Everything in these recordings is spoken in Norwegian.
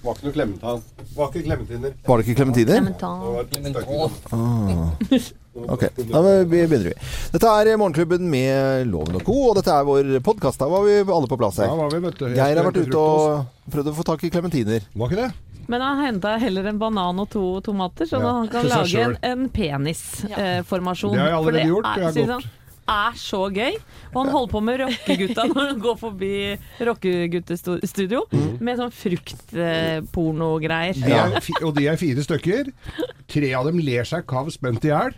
Var ikke noe klementan. Var ikke klementiner. Var det ikke klementiner? Clementan. Ok, da begynner vi. Dette er Morgenklubben med Loven og Co. Og dette er vår podkast. Da var vi alle på plass Ja, her. var vi, vet Geir har vært ute og prøvd å få tak i klementiner. Var ikke det? Men han henta heller en banan og to tomater, så Ja, han kan lage en, en penisformasjon. Det har jeg allerede gjort, det er gått. godt. Han er så gøy. Og han holder på med rockegutta når han går forbi rockeguttestudio Mm. med sånn fruktpornogreier. Er, og de er fire stykker. Tre av dem ler seg kav spent i hjel.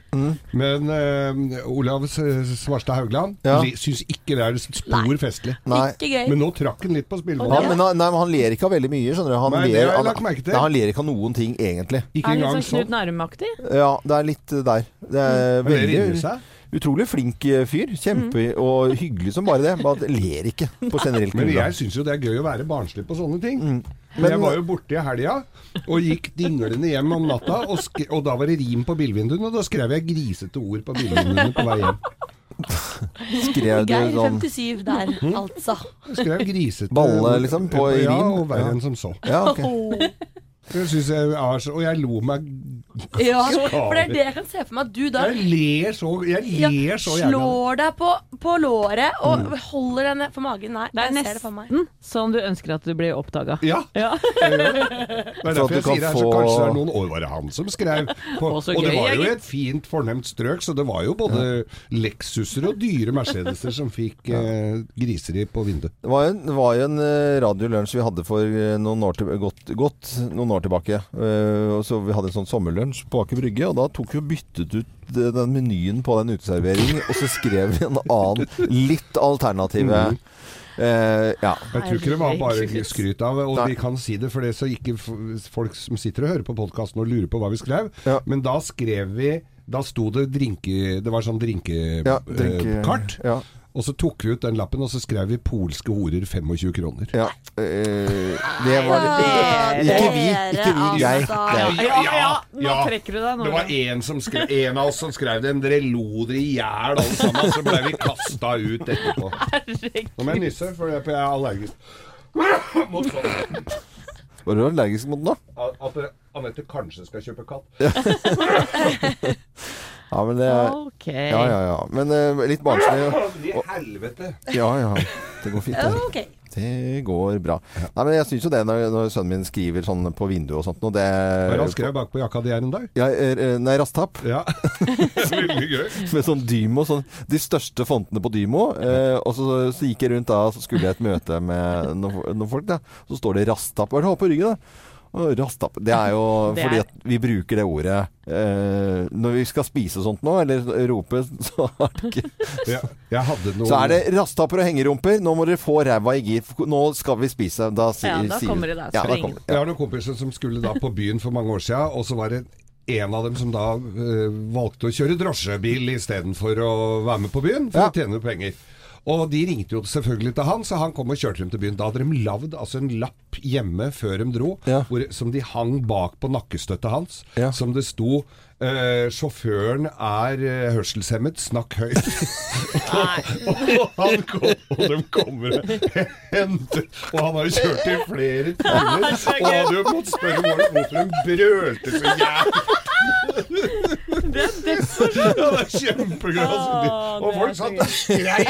Men uh, Olav Svarstad Haugland Ja. syns ikke det er spor festlig. Nei. Ikke gøy. Men nå trakk han litt på Han, Ja, men han, nei, men han ler ikke av veldig mye, skjønner du. Han, Nei, ler, han, nei, han ler ikke av noen ting, egentlig. Ikke Er litt sånn Knut sånn. Nærum-aktig. Ja, det er litt der. Det er det rimer veldig seg. Utrolig flink eh, fyr. Kjempe og hyggelig som bare det. Bare at ler ikke på generelt Men grunnlag. jeg syns jo det er gøy å være barnslig på sånne ting. Men- Men jeg var jo borte i helga og gikk dinglende hjem om natta, og, sk og da var det rim på bilvinduene, og da skrev jeg grisete ord på bilvinduene på vei hjem. Skrev du Geir sånn 57 der, altså. Skrev grisete Balle, liksom, på ja, og verre enn som så. Ja, ok. Det synes jeg er så, og jeg lo meg Ja, for det er det jeg kan se for meg at du da Jeg ler så Jeg ja, så slår deg på, på låret og holder deg ned for magen. Nei, Det er jeg ser det for meg. nesten sånn du ønsker at du blir oppdaga. Ja. Ja. Det er derfor jeg kan sier det her, så kanskje det er noen år var det han som skrev. På, og det var jo et fint, fornemt strøk, så det var jo både Lexuser og dyre Mercedeser som fikk eh, griseri på vinduet. Det var jo en, var en eh, radiolunsj vi hadde for eh, noen år, til, godt, godt noen år tilbake. Uh, og så Vi hadde en sånn sommerlunsj på Aker Brygge, og da tok vi og byttet ut eh, den menyen på den uteserveringen, og så skrev vi en annen, litt alternative mm. Uh, Ja. Jeg tror ikke det var bare skryt av, og Nei. vi kan si det for det så ikke folk som sitter og hører på podkasten og lurer på hva vi skrev. Ja. Men da skrev vi Da sto det drinke... Det var sånn drinkekart. ja, drink, ja, og så tok vi ut den lappen, og så skrev vi 'polske horer 25 kroner'. ja. Eh, det var Ikke vi, ikke vi. Jeg. altså. jeg. Ja, ja, nå ja. trekker du deg. Nå. Det var en, som skrev, en av oss som skrev den. Dere lo dere i hjel alle sammen, så ble vi kasta ut etterpå. Nå må jeg nysse, for jeg er allergisk. Mot sånn. Var du allergisk mot den, da? At at Anette kanskje skal kjøpe katt. Ja, men det Ok. Ja, ja, ja. Men eh, litt barnslig. I helvete. Ja, ja. Det går fint. Det. Ok. Det går bra. Nei, men jeg syns jo det når, når sønnen min skriver sånn på vinduet og sånt noe, det Hva er han skrev bak på jakka di her en dag? Ja, er, Nei, Rastapp. Ja. Veldig gøy. Med sånn Dymo. Sånn, de største fontene på Dymo. Eh, og så, så gikk jeg rundt da, så skulle jeg et møte med noen, noen folk. da Så står det Rastapp. Hva er det du har på ryggen, da? Og rasttapp. Det er jo Det fordi at vi bruker det ordet eh, når vi skal spise og sånt nå, eller rope, så er det ikke Ja, jeg hadde noe Så er det rasttapper og hengerumper. Nå må dere få ræva i gir. Nå skal vi spise. Da, sier, Ja, da kommer det der, Ja, da springen. ja. Jeg har noen kompiser som skulle da på byen for mange år siden, og så var det en av dem som da eh, valgte å kjøre drosjebil istedenfor å være med på byen, for Ja. å tjene penger. Og de ringte jo selvfølgelig til han, så han kom og kjørte dem til byen. Da hadde de lagd altså en lapp hjemme før de dro, Ja. hvor, som de hang bak på nakkestøttet hans, Ja. som det sto Uh, 'Sjåføren er uh, hørselshemmet, snakk høyt'. og, han kom, og de kommer og henter Og han har jo kjørt i flere timer, og hadde jo måttet spørre hvorfor de brølte så jævlig. Det er det Ja, det er kjempegøy. altså. Og folk er satt og skreik.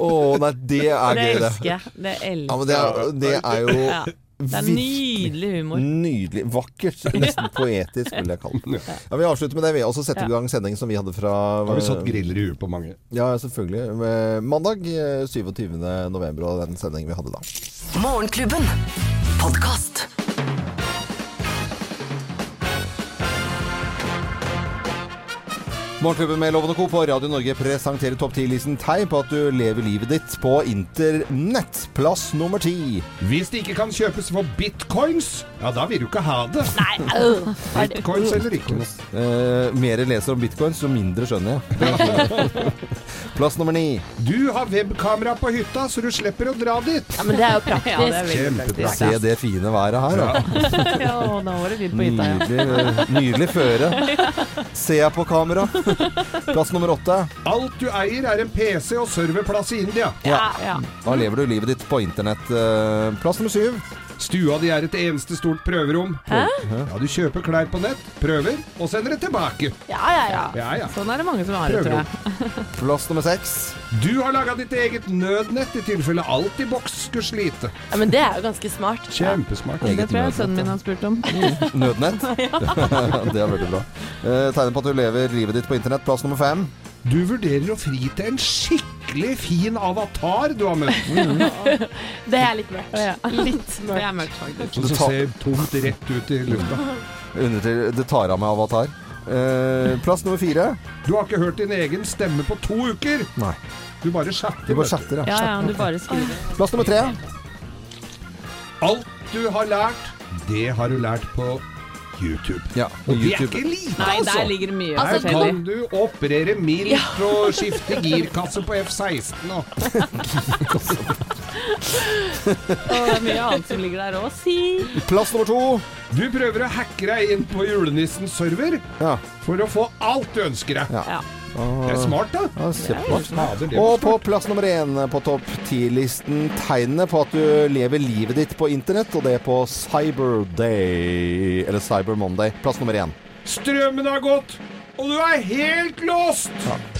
Å nei, det er Det gøy, det. elsker jeg. Det elsker Ja, det er, det er jo Ja. Det er nydelig humor. Nydelig. Vakkert. Nesten poetisk, vil jeg kalle det. Ja, vi avslutter med det, vi. Og så setter vi i gang sendingen som vi hadde fra Har vi satt griller i huet på mange. Ja, selvfølgelig. Mandag eh, 27. november og den sendingen vi hadde da. Morgenklubben. Podkast. Morgenklubben med Loven og Co. på Radio Norge presenterer topp 10-listen tegn på at du lever livet ditt på internett. Plass nummer ti. Hvis det ikke kan kjøpes for bitcoins, ja da vil du ikke ha det. Nei, øh. Bitcoins eller ikke. Eh, mer jeg leser om bitcoins, jo mindre skjønner jeg. Plass nummer ni. Du har webkamera på hytta, så du slipper å dra dit. Ja, men det er jo Ja, det er praktisk. Kjempebra. Se det fine været her, da. Ja, nå var det fint på hytta, ja. Nydelig, nydelig føre. Ser jeg på kamera. Plass nummer åtte. Alt du eier er en PC og serverplass i India. Ja, ja. Da lever du livet ditt på internett. Eh, Plass nummer syv. Stua di er et eneste stort prøverom. Hæ? Ja, Du kjøper klær på nett, prøver, og sender det tilbake. Ja, ja, ja. Ja, ja. Sånn er det mange som har det, tror jeg. Plass nummer seks. Du har laga ditt eget nødnett i tilfelle alt i boks skulle slite. ja. Men det er jo ganske smart. Kjempesmart. Det tror jeg sønnen min har spurt om. Nødnett. det er veldig bra. Eh, tegner på at du lever livet ditt på internett. Plass nummer fem. Du vurderer å fri til en skikkelig fin avatar du har møtt. Det er litt mørkt. Ja. Litt Det mørkt. er mørkt, faktisk. Som ser tomt rett ut i lufta. Under det tar av med avatar. Eh, plass nummer fire. Du har ikke hørt din egen stemme på to uker. Nei. Du bare chatter. Du bare chatter, ja. Ja, ja, du bare skriver. Plass nummer tre. Alt du har lært, det har du lært på YouTube. Ja, Og det er ikke lite, Nei, altså! der ligger det mye Altså, Her kan du operere mildt og skifte girkasse på F-16 og Og det er mye annet som ligger der òg, si. Plass nummer to. Du prøver å hacke deg inn på julenissens server Ja. for å få alt du ønsker deg. Ja. Det er smart, da. Ja, kjempesmart. Fader, det Og på plass nummer én på topp ti-listen tegnene på at du lever livet ditt på internett, og det er på Cyber Day, eller Cyber Monday. Plass nummer én. Strømmen har gått, og du er helt låst!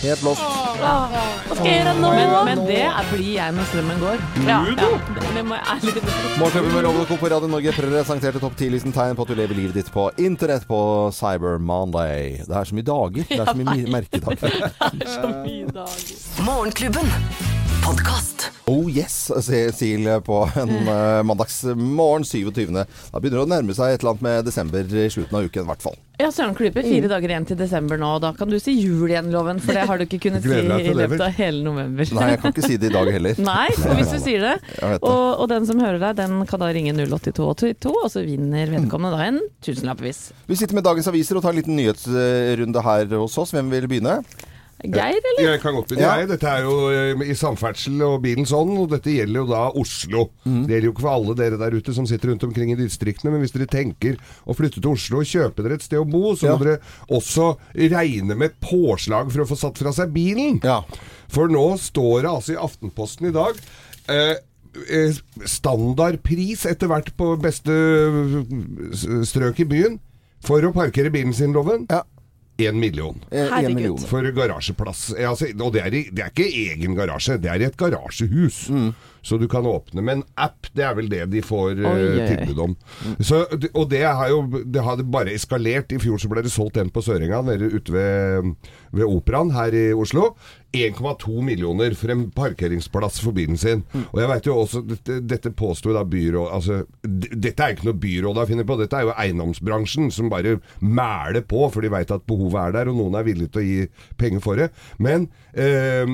Helt låst. Hva skal jeg gjøre nå? Men, men det er, blir jeg når strømmen går. Ja. ja, Det, det må jeg ærlig. Morgenklubben med Lovende Co. på Radio Norge presenterte topp ti-listen tegn på at du lever livet ditt på internett på Cyber Monday. Det er så mye dager. Det er så mye merkedager. det er Så mye dager. Morgenklubben. Podkast. Oh yes, sier Sil på en uh, mandagsmorgen 27. Da begynner det å nærme seg et eller annet med desember i slutten av uken, i hvert fall. Ja, Søren Klype, fire dager igjen til desember nå. og Da kan du si jul igjen, Loven. For det har du ikke kunnet si i løpet av hele november. Nei, jeg kan ikke si det i dag heller. Nei, for hvis du sier det. Det. Og, og den som hører deg, den kan da ringe 08282, og så vinner vedkommende da en tusenlappvis. Vi sitter med dagens aviser og tar en liten nyhetsrunde her hos oss. Hvem vil begynne? Geir, eller? Jeg kan godt begynne. Ja. Dette er jo eh, i samferdsel og bilens ånd, og dette gjelder jo da Oslo. Mm. Det gjelder jo ikke for alle dere der ute som sitter rundt omkring i distriktene, men hvis dere tenker å flytte til Oslo og kjøpe dere et sted å bo, så Ja. må dere også regne med påslag for å få satt fra seg bilen. Ja. For nå står det altså i Aftenposten i dag eh, eh, standardpris etter hvert på beste eh, strøk i byen for å parkere bilen sin, Loven. Ja. Én million. Eh, en million. For garasjeplass. Altså, og det er, i, det er ikke egen garasje, det er i et garasjehus. Mm. Så du kan åpne med en app, det er vel det de får eh, Oi, oi. tilbud om. Så, og det har jo det har bare eskalert. I fjor så ble det solgt en på Sørenga, nede ute ved, ved Operaen her i Oslo. 1,2 millioner for en parkeringsplass for bilen sin. Mm. Og jeg vet jo også, Dette, dette påsto da byrådet altså, Dette er ikke noe byrådet har funnet på, dette er jo eiendomsbransjen som bare mæler på, for de veit at behovet er der, og noen er villige til å gi penger for det. Men eh,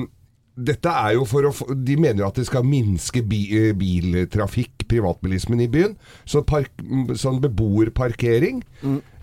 dette er jo for å De mener jo at det skal minske bi, eh, biltrafikk, privatbilismen i byen. Så park, sånn beboerparkering,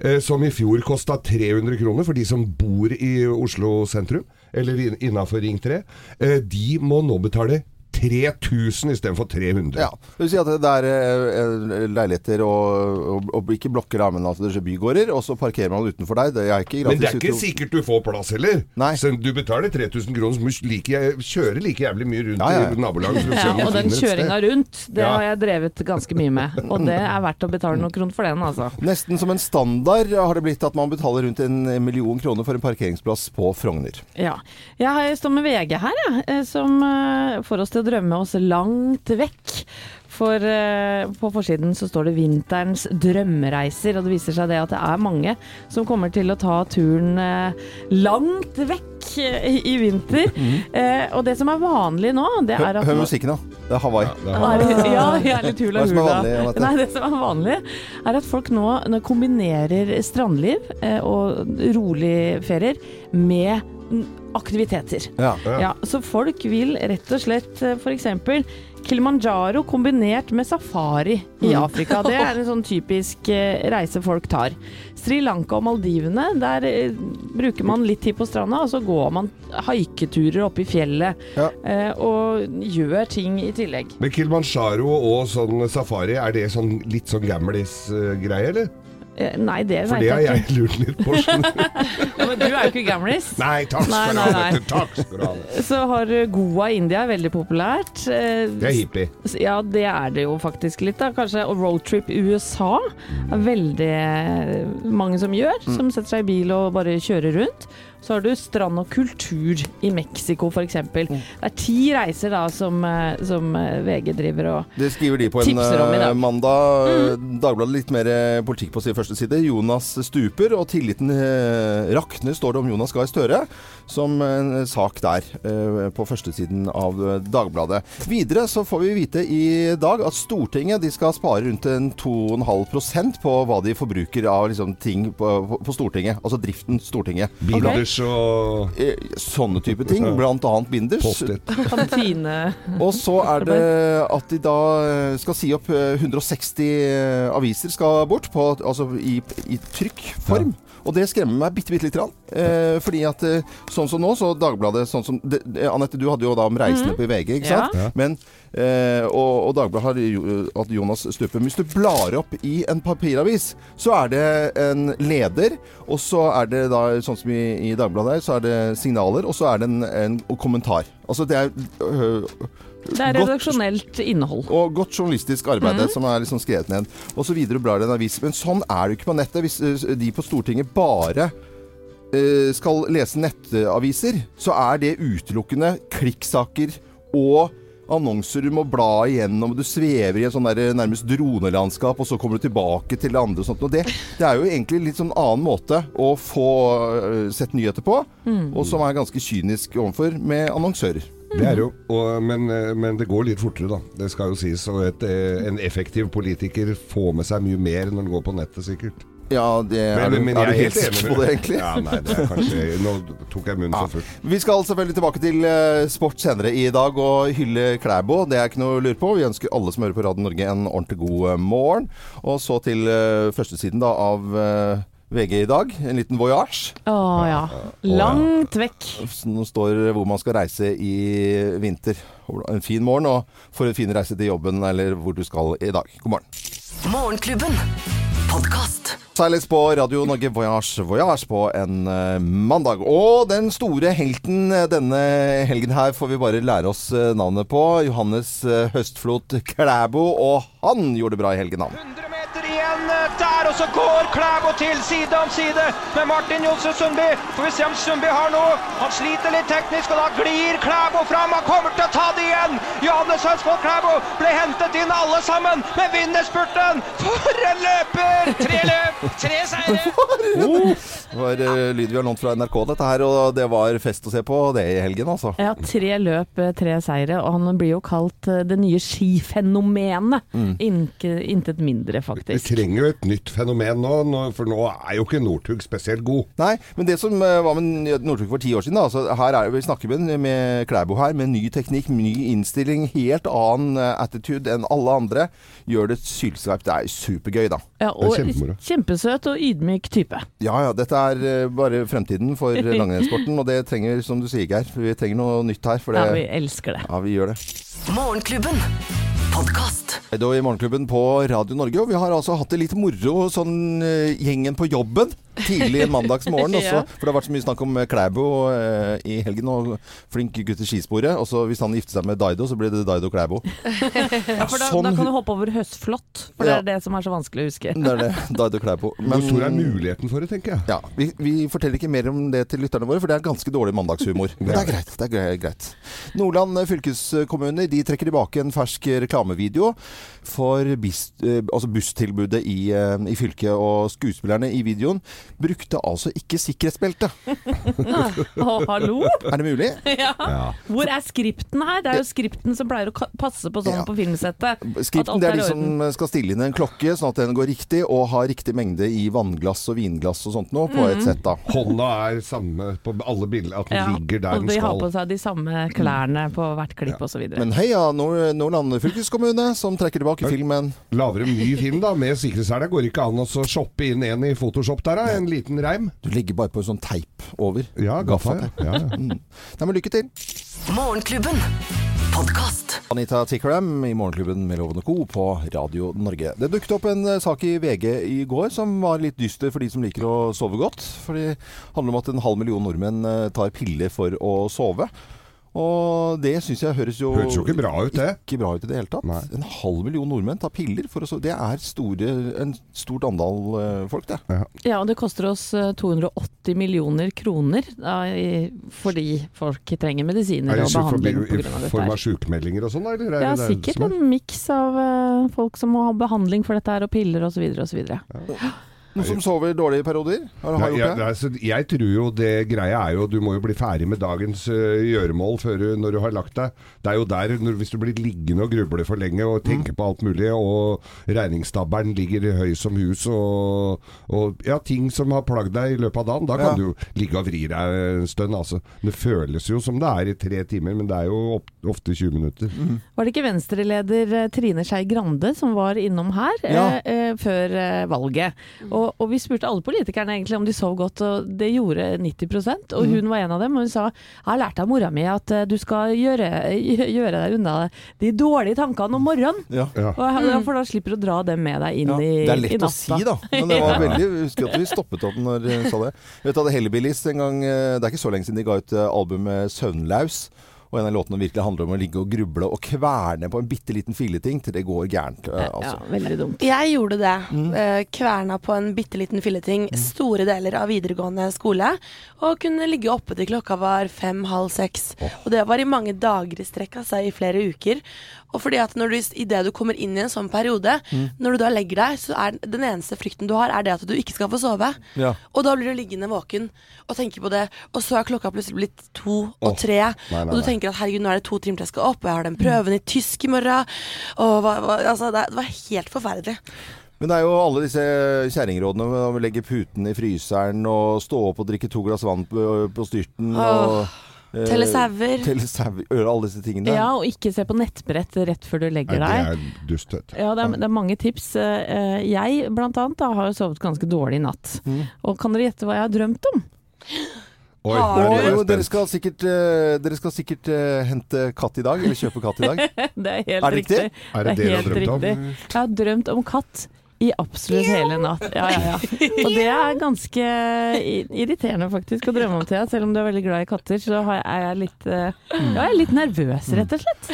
eh, som i fjor kosta 300 kroner for de som bor i Oslo sentrum, eller in, innafor Ring 3, eh, de må nå betale 3000 istedenfor 300. Ja. Det vil si at det er eh, leiligheter og, og, og ikke blokker, men altså det er bygårder, og så parkerer man utenfor deg. Det er ikke gratis. Men det er ikke utro- sikkert du får plass heller. Nei. Så du betaler 3000 kroner, så du like, kjører like jævlig mye rundt Ja, ja, i nabolaget. for å se Ja, og den kjøringa rundt, det Ja. har jeg drevet ganske mye med. Og det er verdt å betale noen kroner for den, altså. Nesten som en standard har det blitt at man betaler rundt en million kroner for en parkeringsplass på Frogner. Ja. Jeg står med VG her, jeg, eh, som eh, får oss til å drømme oss langt vekk. For eh, på forsiden så står det 'Vinterens drømmereiser', og det viser seg det at det er mange som kommer til å ta turen eh, langt vekk eh, i vinter. Eh, og det som er vanlig nå, det er at hør musikken, da. Det er Hawaii. Ja, det er- er, ja, jeg er litt hula Hva er det som er hula. vanlig, Anette? Nei, det som er vanlig, er at folk nå, nå kombinerer strandliv eh, og rolig ferier med aktiviteter. Ja. Ja. Ja, så folk vil rett og slett eh, f.eks. Kilimanjaro kombinert med safari i Mm. Afrika. Det er en sånn typisk eh, reise folk tar. Sri Lanka og Maldivene, der eh, bruker man litt tid på stranda, og så går man haiketurer oppe i fjellet Ja. og gjør ting i tillegg. Men Kilimanjaro og sånn safari, er det sånn litt sånn gamlis-greie, eller? Eh, Nei, det For det har jeg jeg lurt litt på. Ja, men du er jo ikke gamlis. Nei, takk skal du ha. Takk skal du ha. Så har Goa i India, veldig populært. Eh, Det er hippie. Ja, det er det jo faktisk litt, da. Kanskje og roadtrip USA er veldig eh, mange som gjør. Mm. Som setter seg i bil og bare kjører rundt. Så har du strand og kultur i Mexico, f.eks. Mm. Det er ti reiser da som, eh, som eh, VG driver og Det skriver de på en mandag. om i dag. eh, mandag. Dagbladet litt mer politikk på sin første side. Jonas stuper, og tilliten rakner, står det om Jonas Gahr Støre. Som en sak der på førstesiden av Dagbladet. Videre så får vi vite i dag at Stortinget de skal spare rundt en 2,5% på hva de forbruker av liksom, ting på, på, på Stortinget. Altså driften Stortinget. Binders og Eh, Sånne type ting. Blant annet binders. Kantine. Og så er det at de da eh, skal si opp eh, 160 aviser skal bort, på, altså i, i trykkform. Og det skremmer meg bitte, bitte lite grann. Eh, fordi at eh, sånn som nå, så Dagbladet sånn som det, Anette, du hadde jo da om reisende på VG, ikke sant? Ja. Men, eh, og, og Dagbladet har jo, at Jonas Stupe Hvis du blar opp i en papiravis, så er det en leder, og så er det da, sånn som i, i Dagbladet her, så er det signaler, og så er det en, en kommentar. Altså det er øh, Det er redaksjonelt innhold. og godt journalistisk arbeid som er liksom skrevet ned. Og så videre blar det en avis. Men sånn er det jo ikke på nettet. Hvis eh, de på Stortinget bare eh, skal lese nettaviser, så er det utelukkende klikksaker og annonser du må bla igjennom. Du svever i en sånn der nærmest dronelandskap, og så kommer du tilbake til det andre. Og sånt. Og det, det er jo egentlig litt sånn annen måte å få eh, sett nyheter på, og som er ganske kynisk overfor med annonsører. Det er jo, og, men, eh, men det går litt fortere, da. Det skal jo sies. Og et, eh, en effektiv politiker får med seg mye mer når han går på nettet, sikkert. Ja, det er, men, men er du jeg helt sikker på det, egentlig? Ja, nei, det er kanskje Nå tok jeg munnen Ja. for full. Vi skal selvfølgelig tilbake til eh, sport senere i dag og hylle Klæbo. Det er ikke noe å lure på. Vi ønsker alle som hører på Radio Norge en ordentlig god morgen. Og så til førstesiden da av VG i dag. En liten voyage. Å ja. Langt vekk. Nå står hvor man skal reise i vinter. En fin morgen og for en fin reise til jobben eller hvor du skal i dag. God morgen. Morgenklubben. Podcast. Seiles på Radio Norge Voyage Voyage på en eh, mandag. Og den store helten eh, denne helgen her får vi bare lære oss eh, navnet på. Johannes Høstflot Klæbo. Og han gjorde det bra i helgen, han. 100 meter igjen eh, der, og så går Klæbo til side om side med Martin Johnsen Sundby. Får vi se om Sundby har noe. Han sliter litt teknisk, og da glir Klæbo fram. Han kommer til å ta det igjen. Johannes Hønsvold Klæbo ble hentet inn alle sammen, men vinner spurten. For en løper! Tre løp, tre seire. Det var uh, lyd vi har lånt fra NRK, dette her. Og det var fest å se på det i helgen, altså. Ja, tre løp, eh, tre seire, og han blir jo kalt eh, det nye skifenomenet. Mm. intet mindre, Vi faktisk. trenger jo et nytt fenomen nå, for nå er jo ikke Northug spesielt god. Nei, men det som eh, var med Northug for ti år siden da, altså, her er, Vi snakker med, med Klæbo her, med ny teknikk, ny innstilling, helt annen eh, attitude enn alle andre. Gjør det sylskarpt. Det er supergøy, da. Ja, og kjempesøt og ydmyk type. Ja, ja. Dette er eh, bare fremtiden for langrennssporten, og det trenger, som du sier, Geir, vi trenger noe nytt her. For det, Ja, vi elsker det. ja, vi gjør det. Morgenklubben. Podkast. I Morgenklubben på Radio Norge, og vi har altså hatt det litt moro sånn eh, gjengen på jobben. Tidlig en mandagsmorgen også, Ja. for det har vært så mye snakk om eh, Klæbo eh, i helgen, og flink gutt i skisporet. Og så hvis han gifter seg med Daido, så blir det Daido Klæbo. Ja, for da, Sånn- da kan du hoppe over høstflott, for det er det som er så vanskelig å huske. Det er det. Daido Klæbo. Hvor stor er muligheten for det, tenker jeg. Ja, vi, vi forteller ikke mer om det til lytterne våre, for det er ganske dårlig mandagshumor. Men det er greit. det er greit. Nordland fylkeskommune de trekker tilbake en fersk reklamevideo for bis, eh, altså busstilbudet i, eh, i fylket. Og skuespillerne i videoen brukte altså ikke sikkerhetsbelte. oh, hallo? Er det mulig? Ja. Ja. Hvor er skripten her? Det er jo skripten som pleier å passe på sånn Ja. på filmsettet. Skripten det er de som skal stille inn en klokke, sånn at den går riktig, og har riktig mengde i vannglass og vinglass og sånt noe på et sett. da. Hånda er samme på alle bilder, at den Ja, ligger der og den de har skal. på seg de samme klærne på hvert klipp og så videre. Men heia Nord Nordland fylkeskommune, som trekker tilbake filmen. Lager en ny film da, med sikkerhetssele. Går ikke an å shoppe inn en i Photoshop der, da? En liten reim? Du ligger bare på en sånn teip over. Ja, gaffa. Gaffateip. Ja. Ja. Mm. Nei, men lykke til. Morgenklubben. Podcast. Anita Tikram i Morgenklubben med Loven og Co. på Radio Norge. Det dukket opp en eh, sak i VG i går som var litt dyster for de som liker å sove godt. For det handler om at en halv million nordmenn eh, tar piller for å sove. Og det syns jeg høres jo Høres jo ikke bra ut, det. ikke bra ut i det hele tatt. Nei. En halv million nordmenn tar piller for å sove. Det er store, en stort andal eh, folk, det. Ja, og det koster oss eh, 280 millioner kroner da, i, fordi folk trenger medisiner og behandling pga. dette. Er det i form av sykemeldinger og sånn, da, eller? er Ja, det sikkert er- en miks av eh, folk som må ha behandling for dette her, og piller osv. osv. Noen som sover dårlig i perioder? Har, har Nei, gjort jeg, altså, jeg tror jo det greia er jo Du må jo bli ferdig med dagens uh, gjøremål før du, når du har lagt deg. Det er jo der, når, hvis du blir liggende og gruble for lenge og tenker på alt mulig, og regningsstabberen ligger høy som hus og, og ja, ting som har plagd deg i løpet av dagen, da kan Ja. du jo ligge og vri deg en stund. Altså. Det føles jo som det er i tre timer, men det er jo opp, ofte 20 minutter. Var det ikke Venstre-leder eh, Trine Skei Grande som var innom her Ja. eh, eh, før eh, valget? Og, og vi spurte alle politikerne egentlig om de sov godt, og det gjorde 90% Og hun var en av dem, og hun sa jeg har lært av mora mi at eh, du skal gjøre, gjøre deg unna de dårlige tankene om morgenen. Ja. Ja. Og, ja, For da slipper du å dra dem med deg inn Ja, i, det er lett å si, da. Men det var veldig, husker at vi stoppet opp når hun sa det. Vet du, hadde Hellbillies en gang, eh, Det er ikke så lenge siden de ga ut eh, albumet 'Søvnlaus'. Og en av låtene virkelig handler om å ligge og gruble og kverne på en bitte liten filleting til det går gærent. Altså. Ja. Veldig dumt. Jeg gjorde det. Eh, Kverna på en bitte liten filleting store deler av videregående skole. Og kunne ligge oppe til klokka var fem-halv seks. Og det var i mange dager i strekk, altså i flere uker. Og fordi at når du, idet du kommer inn i en sånn periode, når du da legger deg, så er den eneste frykten du har, er det at du ikke skal få sove. Ja. Og da blir du liggende våken og tenke på det. Og så er klokka plutselig blitt to og oh. tre. nei, nei, og du tenker at herregud, nå er det to timer til jeg skal opp, og jeg har den prøven i tysk i morgen. Og hva, hva, altså, det, det var helt forferdelig. Men det er jo alle disse kjerringrådene om å legge puten i fryseren og stå opp og drikke to glass vann på, på styrten. og, eh, Telle sauer. Gjøre alle disse tingene. Ja, og ikke se på nettbrett rett før du legger legger det deg. er dust. Ja, det er, det er mange tips. Eh, Jeg blant annet da, har jo sovet ganske dårlig i natt. Og kan dere gjette hva jeg har drømt om? Oi, Og, er jo, dere skal sikkert, uh, dere skal sikkert uh, hente katt i dag, eller kjøpe katt i dag. Det er helt Er det riktig? riktig. Er det det du har drømt drømt om? Jeg har drømt om katt i absolutt hele natt. Ja, ja, ja. Og det er ganske irriterende faktisk å drømme om Thea. Selv om du er veldig glad i katter, så er jeg litt, eh, ja, jeg er litt nervøs, rett og slett.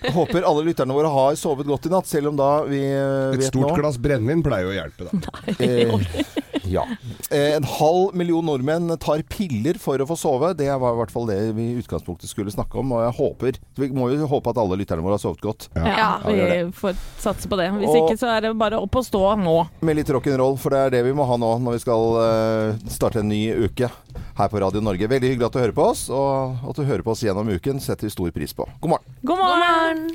Jeg Håper alle lytterne våre har sovet godt i natt, selv om da vi eh, Et stort nå glass brennevin pleier å hjelpe, da. Eh, ja. Eh, en halv million nordmenn tar piller for å få sove. Det var i hvert fall det vi i utgangspunktet skulle snakke om. Og jeg håper Vi må jo håpe at alle lytterne våre har sovet godt. Ja, Ja, vi får satse på det. Hvis Og- ikke så er det bare opp og stå nå. Med litt rock'n'roll, for det er det vi må ha nå når vi skal eh, starte en ny uke her på Radio Norge. Veldig hyggelig at du hører på oss, og at du hører på oss gjennom uken setter vi stor pris på. God morgen. God morgen!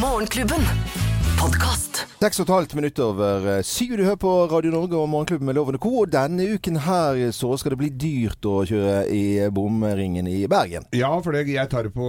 Morgenklubben. Podkast. Seks og et halvt minutt over eh, syv. Du hører på Radio Norge og Morgenklubben med Lovende Co. Og denne uken her så skal det bli dyrt å kjøre i bomringen i Bergen. Ja, for det, jeg tar det på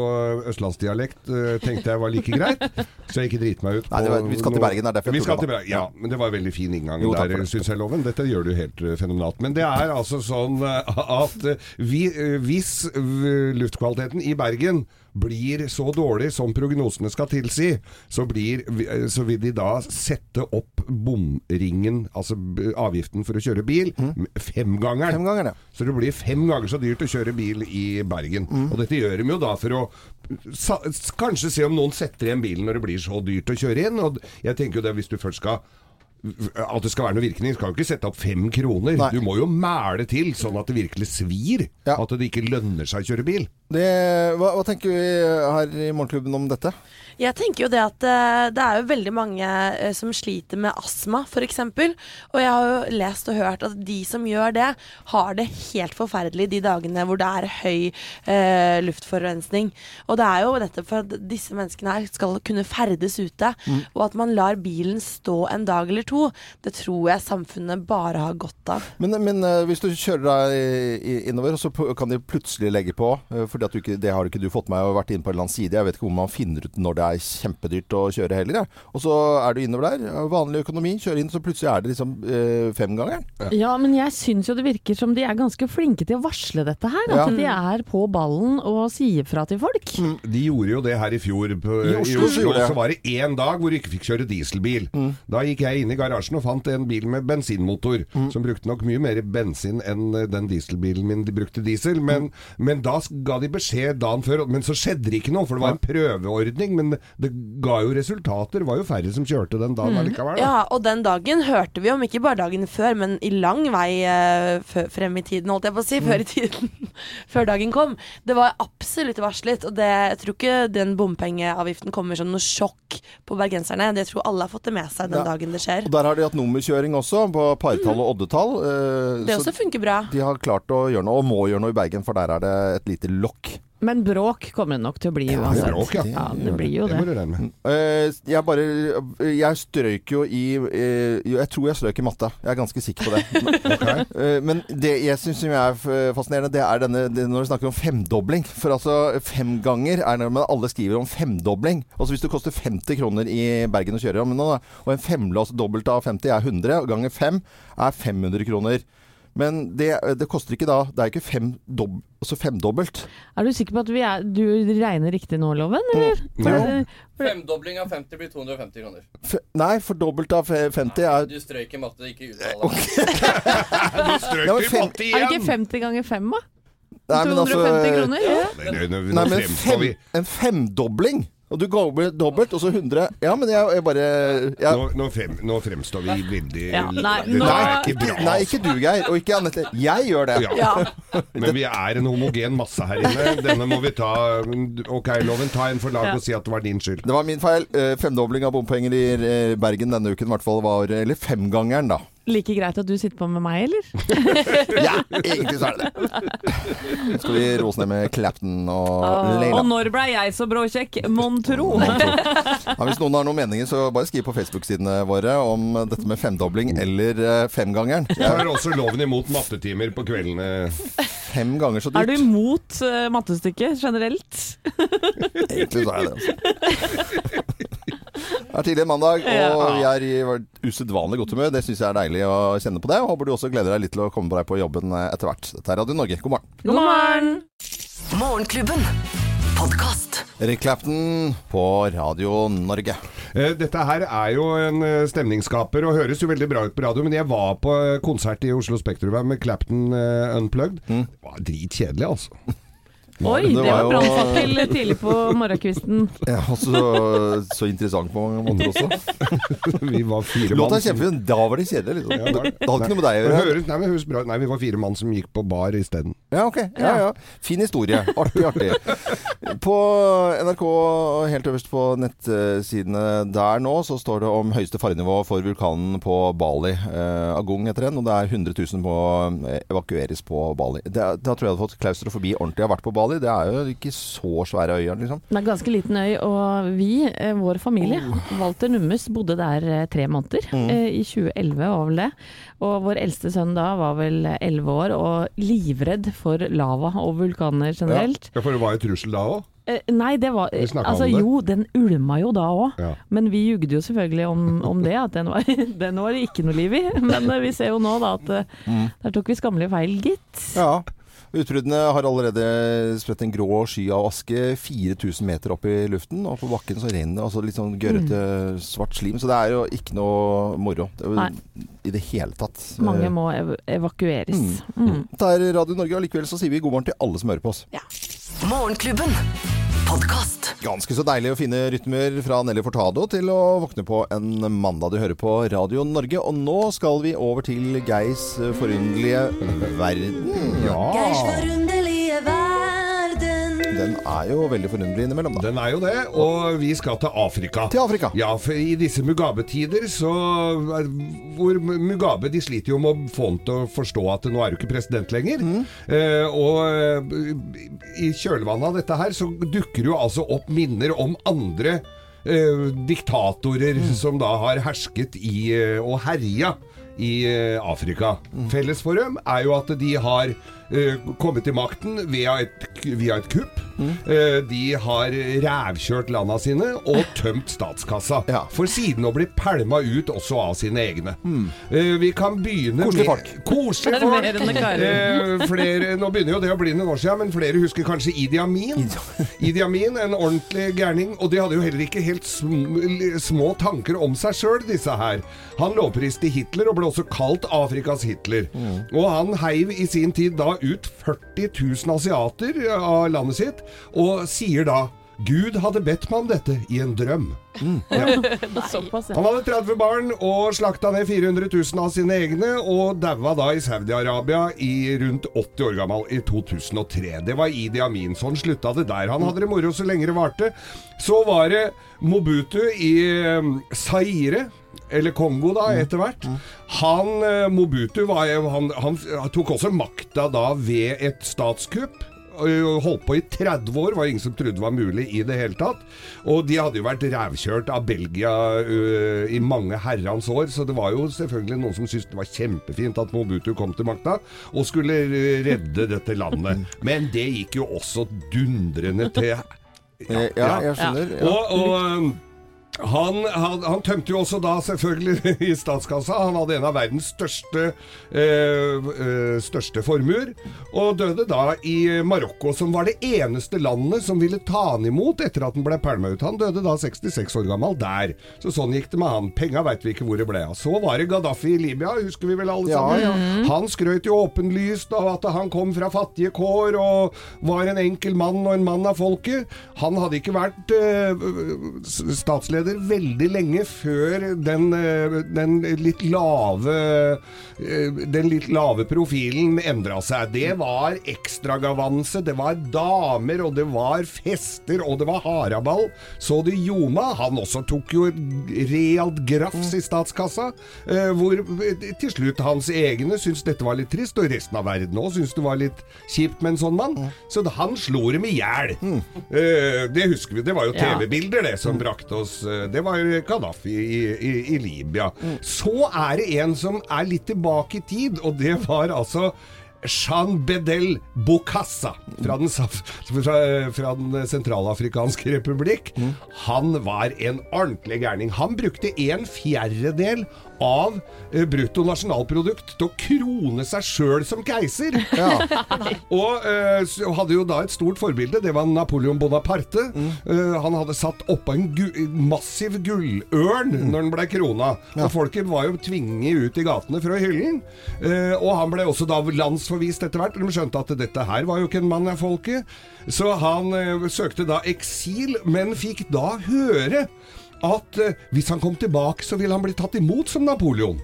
østlandsdialekt. eh, Tenkte jeg var like greit, så jeg ikke driter meg ut. Nei, var- vi skal til Bergen, det er derfor jeg Vi skal det til. Bergen, ja, men det var veldig fin inngang Jo, der, det. syns jeg, Loven. Dette gjør du helt eh, fenomenalt. Men det er altså sånn eh, at eh, vi, eh, hvis eh, luftkvaliteten i Bergen blir så dårlig som prognosene skal tilsi, så, blir, eh, så vil de da sette opp bomringen, altså avgiften for å kjøre bil, Mm. femgangeren. Fem ja. Så det blir fem ganger så dyrt å kjøre bil i Bergen. Mm. Og dette gjør de jo da for å sa, kanskje se om noen setter igjen bilen når det blir så dyrt å kjøre inn. Og jeg tenker jo det, hvis du først skal at det skal være noe virkning, Du skal jo ikke sette opp fem kroner. Nei. Du må jo mæle til, sånn at det virkelig svir. Ja. At det ikke lønner seg å kjøre bil. Det, hva, hva tenker vi her i Morgenklubben om dette? Jeg tenker jo det at eh, det er jo veldig mange eh, som sliter med astma, f.eks. Og jeg har jo lest og hørt at de som gjør det, har det helt forferdelig de dagene hvor det er høy eh, luftforurensning. Og det er jo nettopp for at disse menneskene her skal kunne ferdes ute, og at man lar bilen stå en dag eller to. To, det tror jeg samfunnet bare har godt av. Men, men eh, hvis du kjører deg innover, så kan de plutselig legge på. eh, fordi at du ikke, det har ikke du fått med. Har vært inne på en eller annen side. Jeg vet ikke hvor man finner ut når det er kjempedyrt å kjøre heller. Ja. Og så er du innover der. Vanlig økonomi. Kjører inn, så plutselig er det liksom eh, femgangeren. Ja, men jeg syns jo det virker som de er ganske flinke til å varsle dette her. At Ja. de er på ballen og sier fra til folk. De gjorde jo det her i fjor. På, I I Oslo Oslo, så var det én dag hvor du ikke fikk kjøre dieselbil. Da gikk jeg inn i garasjen og fant en bil med bensinmotor, som brukte nok mye mer bensin enn eh, den dieselbilen min de brukte diesel. Men, men da ga de beskjed dagen før, men så skjedde det ikke noe, for det var en prøveordning. Men det ga jo resultater. Det var jo færre som kjørte den dagen allikevel. da. Ja, og den dagen hørte vi om, ikke bare dagen før, men i lang vei eh, frem i tiden, holdt jeg på å si. Før i tiden. før dagen kom. Det var absolutt varslet, og det, jeg tror ikke den bompengeavgiften kommer som noe sjokk på bergenserne. Det tror alle har fått det med seg den Ja. dagen det skjer. Og der har de hatt nummerkjøring også, på partall og oddetall. eh, Det også funker bra. de har klart å gjøre noe, og må gjøre noe i Bergen, for der er det et lite lokk. Men bråk kommer det nok til å bli Ja, uansett. bråk, ja. ja, det blir jo Det det. Eh, jeg bare Jeg strøyk jo i eh, Jeg tror jeg strøyk i matte. Jeg er ganske sikker på det. Men, eh, men det jeg syns er fascinerende, det er denne når vi snakker om femdobling. For altså fem ganger er når man alle skriver om femdobling. Altså Hvis det koster 50 kroner i Bergen å kjøre om nå, og en femlås dobbelt av 50 er 100, og ganger fem er 500 kroner. Men det, det koster ikke da Det er ikke fem dob, altså femdobbelt. Er du sikker på at vi er, du regner riktig nå, Loven? Eller? Ja. For- Femdobling av 50 blir 250 kroner. F nei, for dobbelt av 50 er Du strøyk i matte, ikke uttale. Du Ja, men til fem- matte Er det ikke 50 ganger 5, da? Nei, men altså- 250 kroner? Ja. Nei, nå, Nei, nå men fem, en femdobling. Og du går med dobbelt, og så 100. Ja, men jeg, jeg bare jeg, nå, nå, frem, nå fremstår vi veldig Ja, nei, nå- nei, ikke bra. Nei, ikke du, Geir. Og ikke Anette. Jeg gjør det. Ja. Men vi er en homogen masse her inne. Denne må vi ta Ok, Loven, ta en for lag Ja. og si at det var din skyld. Det var min feil. Eh, Femdobling av bompenger i eh, Bergen denne uken i hvert fall var Eller femgangeren, da. Like greit at du sitter på med meg, eller? Ja, egentlig så er det det. Skal vi rose ned med Clapton og Leila. Og når blei jeg så bråkjekk, mon tro? Ja, hvis noen har noen meninger, så bare skriv på Facebook-sidene våre om dette med femdobling eller eh, femgangeren. Jeg har også loven imot mattetimer på kveldene. Fem ganger så Er du imot uh, mattestykket generelt? Egentlig så er jeg det. Altså. Det er tidlig mandag, og vi er i usedvanlig godt humør. Det syns jeg er deilig å kjenne på det. Og håper du også gleder deg litt til å komme på deg på jobben eh, etter hvert. Dette er Radio Norge. God morgen. God morgen! Morgenklubben. Podkast. Erik Clapton på Radio Norge. Eh, Dette her er jo en eh, stemningsskaper og høres jo veldig bra ut på radio, men jeg var på konsert i Oslo Spektrum med Clapton Unplugged. Unplugged. Det var dritkjedelig, altså. Oi, det det var jo- brannfakkel tidlig på morgenkvisten. Ja, så, så interessant på mange måter også. Vi var fire. Låta er kjempefin. Da var det kjedelig, liksom. Ja, det var det. Det hadde ikke noe med deg å gjøre. nei, bra. Nei, vi var fire mann som gikk på bar isteden. Ja, ok. Ja, ja. Fin historie. Artig, artig. På NRK, helt øverst på nettsidene der nå, så står det om høyeste farenivå for vulkanen på Bali. Eh, Agung heter den, og det er 100 000 må eh, evakueres på Bali. Det, da tror jeg jeg hadde fått klaustrofobi ordentlig. Jeg har vært på Bali. Det er jo ikke så svære øyer, liksom. Det er ganske liten øy, og vi, eh, vår familie, Walter Nummes, bodde der eh, tre måneder. Mm. I 2011 var vel det. Og vår eldste sønn da var vel elleve år, og livredd for lava og vulkaner generelt. Ja, for det var jo trussel da òg. Eh, nei, det var Altså det. jo, den ulma jo da òg. Ja. Men vi jugde jo selvfølgelig om, om det, at den var, den var det ikke noe liv i. Men eh, vi ser jo nå da at mm. der tok vi skammelig feil, gitt. Ja. Utbruddene har allerede spredt en grå sky av aske 4000 meter opp i luften, og på bakken så renner det altså litt sånn gørrete svart slim. Så det er jo ikke noe moro det er Nei. i det hele tatt. Mange må ev evakueres. Mm. Det er Radio Norge, og likevel så sier vi god morgen til alle som hører på oss. Morgenklubben. Podkast. Ganske så deilig å finne rytmer fra Nelly Fortado til å våkne på en mandag. Du hører på Radio Norge, og nå skal vi over til Geirs forunderlige verden. Ja. Geirs forunderlige verden. Den er jo veldig forunderlig innimellom, da. Den er jo det, og vi skal til Afrika. Til Afrika. Ja, for i disse Mugabe-tider så Hvor Mugabe de sliter jo med å få han til å forstå at nå er du ikke president lenger. Eh, og eh, i kjølvannet av dette her så dukker jo altså opp minner om andre eh, diktatorer som da har hersket i eh, og herja i Afrika. Afrika. Felles for dem er jo at de har eh, kommet til makten via et, via et kupp. Mm. de har rævkjørt landa sine og tømt statskassa. Ja. For siden å bli pælma ut også av sine egne. Mm. vi kan begynne Koselige med folk. Koselige folk! Eh, flere, nå begynner jo det å bli noen år siden, men flere husker kanskje Idi Amin. Idi Amin, en ordentlig gærning. Og de hadde jo heller ikke helt sm små tanker om seg sjøl, disse her. Han lovpriste Hitler og ble også kalt Afrikas Hitler. Og han heiv i sin tid da ut 40 000 asiater av landet sitt, og sier da Gud hadde bedt meg om dette i en drøm. Mm. ja. Han hadde 30 barn og slakta ned 400 000 av sine egne, og daua da i Saudi-Arabia i rundt 80 år gammel i 2003. Det var Idi Amin. Sånn slutta det der. Han hadde det moro så lenge det varte. Så var det Mobutu i eh, Zaire. Eller Kongo, da, etter hvert. Han, eh, Mobutu var, han, han tok også makta da ved et statskupp. Holdt på i 30 år, var ingen som trodde var mulig i det hele tatt. Og de hadde jo vært rævkjørt av Belgia uh, i mange herrens år, så det var jo selvfølgelig noen som syntes det var kjempefint at Mobutu kom til makta og skulle redde dette landet. Men det gikk jo også dundrende til Ja, Ja, jeg skjønner. Ja. og, og um, han, han, han tømte jo også da selvfølgelig i statskassa. Han hadde en av verdens største, eh, eh, største formuer. Og døde da i Marokko, som var det eneste landet som ville ta han imot etter at han ble pælma ut. Han døde da 66 år gammel der. Så sånn gikk det med han. Penga veit vi ikke hvor det ble av. Så var det Gaddafi i Libya, husker vi vel alle Ja, sammen. ja. Han skrøt jo åpenlyst av at han kom fra fattige kår og var en enkel mann og en mann av folket. Han hadde ikke vært eh, s- statsleder veldig lenge før den, eh, den litt lave eh, Den litt lave profilen endra seg. Det var ekstragavanse, det var damer, og det var fester, og det var haraball. Så du Joma? Han også tok jo et realt grafs i statskassa, eh, hvor til slutt hans egne syntes dette var litt trist, og resten av verden òg syntes det var litt kjipt med en sånn mann. Så han slo dem i hjel. Eh, det husker vi. Det var jo TV-bilder, det, som brakte oss Det var Gaddafi i, i, i Libya. Så er det en som er litt tilbake i tid, og det var altså Jean Bedel Bokassa fra den, fra, fra den sentralafrikanske republikk. Han var en ordentlig gærning. Han brukte en fjerdedel av eh, brutto nasjonalprodukt til å krone seg sjøl som keiser. Og eh, hadde jo da et stort forbilde. Det var Napoleon Bonaparte. Eh, han hadde satt oppå en gu massiv gullørn når han ble krona. Og folket var jo tvinget ut i gatene for å hylle den. Eh, og han ble også da landsforvist etter hvert. De skjønte at dette her var jo ikke en mann av folket. Så han søkte da eksil, men fikk da høre at eh, hvis han kom tilbake, så ville han bli tatt imot som Napoleon.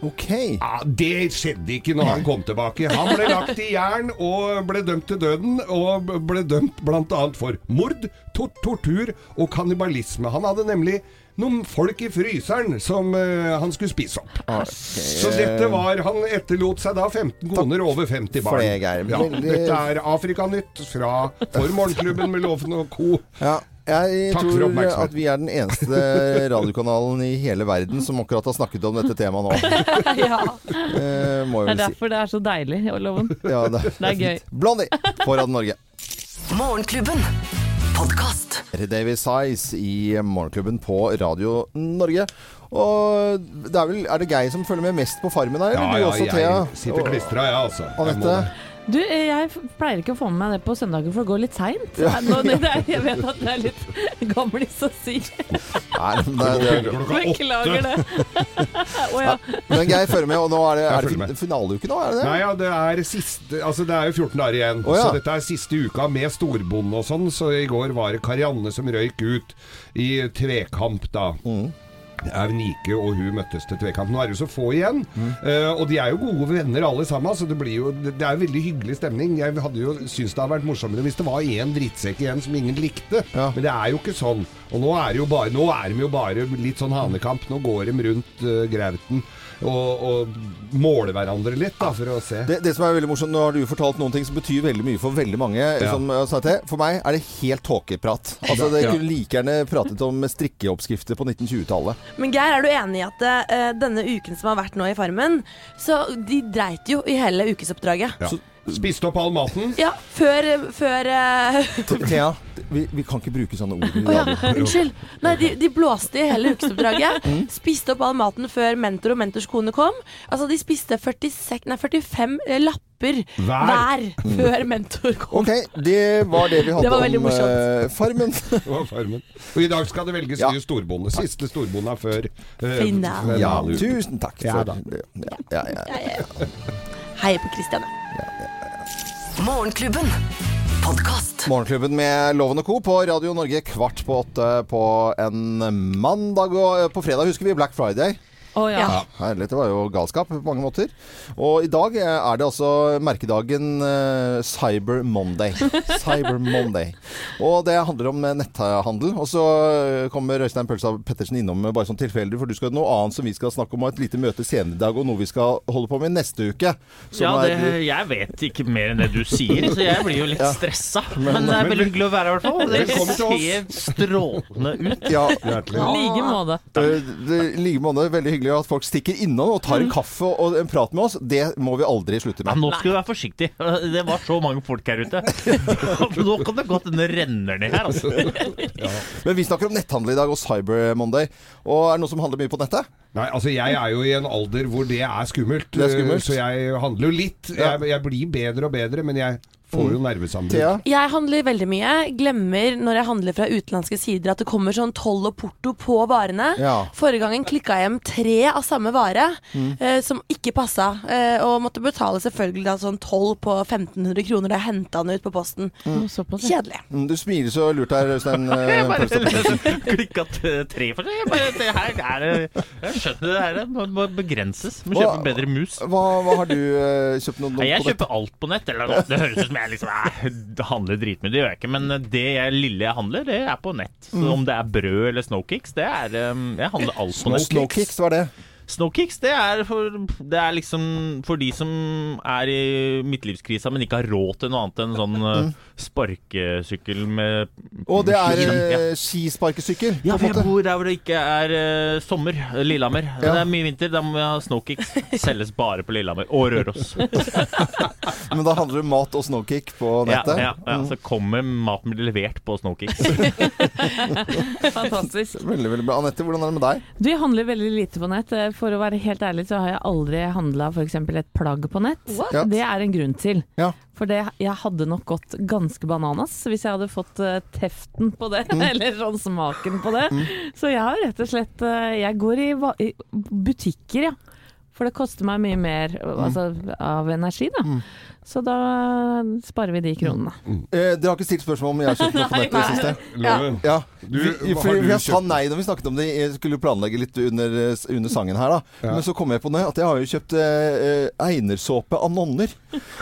Ok. Ja, Det skjedde ikke når han kom tilbake. Han ble lagt i jern og ble dømt til døden, og ble dømt bl.a. for mord, tor tortur og kannibalisme. Han hadde nemlig noen folk i fryseren som uh, han skulle spise opp. Så dette var Han etterlot seg da 15 koner over 50 barn. det, Ja, Dette er Afrikanytt fra For Morgenklubben med Loven og co. Ja, jeg Takk tror at vi er den eneste radiokanalen i hele verden som akkurat har snakket om dette temaet nå. ja. Eh, Det er derfor si. det er så deilig, Loven. Ja, det, Det er gøy. Blondie på Radio Norge. Morgenklubben. Podcast. Davy Size i Morgenklubben på Radio Norge. Og det er vel Er det Geir som følger med mest på Farmen her? Ja, eller ja, jeg sitter klistra, jeg, altså. Jeg Anette? Du, jeg pleier ikke å få med meg det på søndager, for det går litt seint. Jeg vet at det er litt gamlis å si. Nei, men det, det. Beklager det. oh, ja. men Geir følger med, og nå er det, er det finaleuke nå? Er det det? Nei, ja, det er siste Altså, det er jo 14 dager igjen. Oh, ja. Så dette er siste uka med storbonde og sånn. Så i går var det Karianne som røyk ut i tvekamp, da. Mm. Aunike og hun møttes til tvekamp. Nå er det jo så få igjen. Mm. uh, og de er jo gode venner alle sammen, så det blir jo Det det er jo veldig hyggelig stemning. Jeg hadde jo syntes det hadde vært morsommere hvis det var én drittsekk igjen som ingen likte. Ja. Men det er jo ikke sånn. Og nå er, det jo bare, nå er de jo bare litt sånn hanekamp. Nå går de rundt uh, grauten. Og, og måle hverandre litt, da, for å se. Det, det som er veldig morsomt, Nå har du fortalt noen ting som betyr veldig mye for veldig mange. Som jeg sa til. For meg er det helt tåkeprat. Altså, Det Ja. kunne like gjerne pratet om strikkeoppskrifter på 1920-tallet. Men Geir, er du enig i at uh, denne uken som har vært nå i Farmen, så de dreit jo i hele ukesoppdraget. Ja. Spiste opp all maten. Ja, før, før eh, Thea, vi, vi kan ikke bruke sånne ord Oh, ja, unnskyld. Nei, de, de blåste i hele ukesoppdraget. Mm. Spiste opp all maten før mentor og mentors kone kom. Altså, de spiste 46, nei, 45 lapper Hver. hver før mentor kom. Ok, det var det vi hadde Det om morsomt. eh, Farmen. Farmen. Og i dag skal det velges Ja. ny storbonde. Siste storbonde er før uh, finalen. Ja, tusen takk. Ja for ja. Ja, ja, ja. Heier på Christian. Morgenklubben. Morgenklubben med Loven og Co. på Radio Norge kvart på åtte på en mandag. Og eh, på fredag husker vi Black Friday. Å ja. Ja. Herlig, det var jo galskap på mange måter. Og i dag er det altså merkedagen eh, Cyber Monday. Cyber Monday. Og det handler om eh, netthandel. Og så eh, kommer Øystein Pølsa Pettersen innom bare sånn tilfeldig, for du skal ha noe annet som vi skal snakke om, og et lite møte senere i dag, og noe vi skal holde på med neste uke. som Ja, det, er- jeg vet ikke mer enn det du sier, så jeg blir jo litt stressa. Men det er veldig hyggelig å være her, i hvert fall. Det ser strålende ut. ja. I like måte. I like måte veldig hyggelig at folk stikker innom og tar en kaffe og en prat med oss. Det må vi aldri slutte Ja, med. nå skal du være forsiktig. Det var så mange folk her ute. Nå kan det godt hende det renner ned her. Altså. Men vi snakker om netthandel i dag og Cyber Monday. Og er det noe som handler mye på nettet? Nei, altså jeg er jo i en alder hvor det er skummelt. Det er skummelt. Så jeg handler jo litt. Jeg, jeg blir bedre og bedre, men jeg får jo nervesambrudd. Thea? Jeg handler veldig mye. Glemmer når jeg handler fra utenlandske sider at det kommer sånn toll og porto på varene. Ja. Forrige gangen klikka jeg hjem tre av samme vare eh, som ikke passa. Eh, og måtte betale selvfølgelig da sånn toll på 1500 kroner da jeg henta den ut på posten. Mm. Kjedelig. Mm, Du smiler så lurt her, Øystein. eh, Jeg klikka tre for seg. Jeg, bare, det her er, det- jeg skjønner det her må, må begrenses. Må kjøpe bedre mus. Hva, hva har du eh, kjøpt noe, noe Nei, jeg på kjøper alt på nett. Eller, det høres ut som jeg liksom jeg, handler dritmye. Det gjør jeg ikke. Men det jeg, lille jeg handler, det er på nett. Så om det er brød eller Snowkicks, det er um, Jeg handler alt på nett. Snowkicks, hva er det? Snowkicks, det er, for, det er liksom for de som er i midtlivskrisa, men ikke har råd til noe annet enn sånn mm. sparkesykkel med Og det er Ja. eh, skisparkesykkel, Ja, for jeg bor der hvor det ikke er uh, sommer. Lillehammer. Ja. Det er mye vinter. Da må vi ha Snowkicks. Selges bare på Lillehammer. Og Røros. Men da handler det om mat og snowkick på Ja, nettet. ja, ja, så kommer maten blir levert på snowkick. Fantastisk. Veldig, veldig bra. Anette, hvordan er det med deg? Du, jeg handler veldig lite på nett. Eh, For å være helt ærlig så har jeg aldri handla f.eks. et plagg på nett. What? Det er en grunn til. Ja. For det, jeg hadde nok gått ganske bananas hvis jeg hadde fått eh, teften på det, Mm. eller sånn smaken på det. Så jeg har rett og slett eh, Jeg går i, i butikker, ja. For det koster meg mye mer Mm. altså, av energi, da. Så da sparer vi de kronene. Eh, dere har ikke stilt spørsmål om jeg har kjøpt noe på nettet i det siste? Ja, Du, vi, for, jeg sa nei da vi snakket om det. Jeg skulle planlegge litt under, under sangen her, da. Ja. Men så kom jeg på det at jeg har jo kjøpt eh, einersåpe av nonner.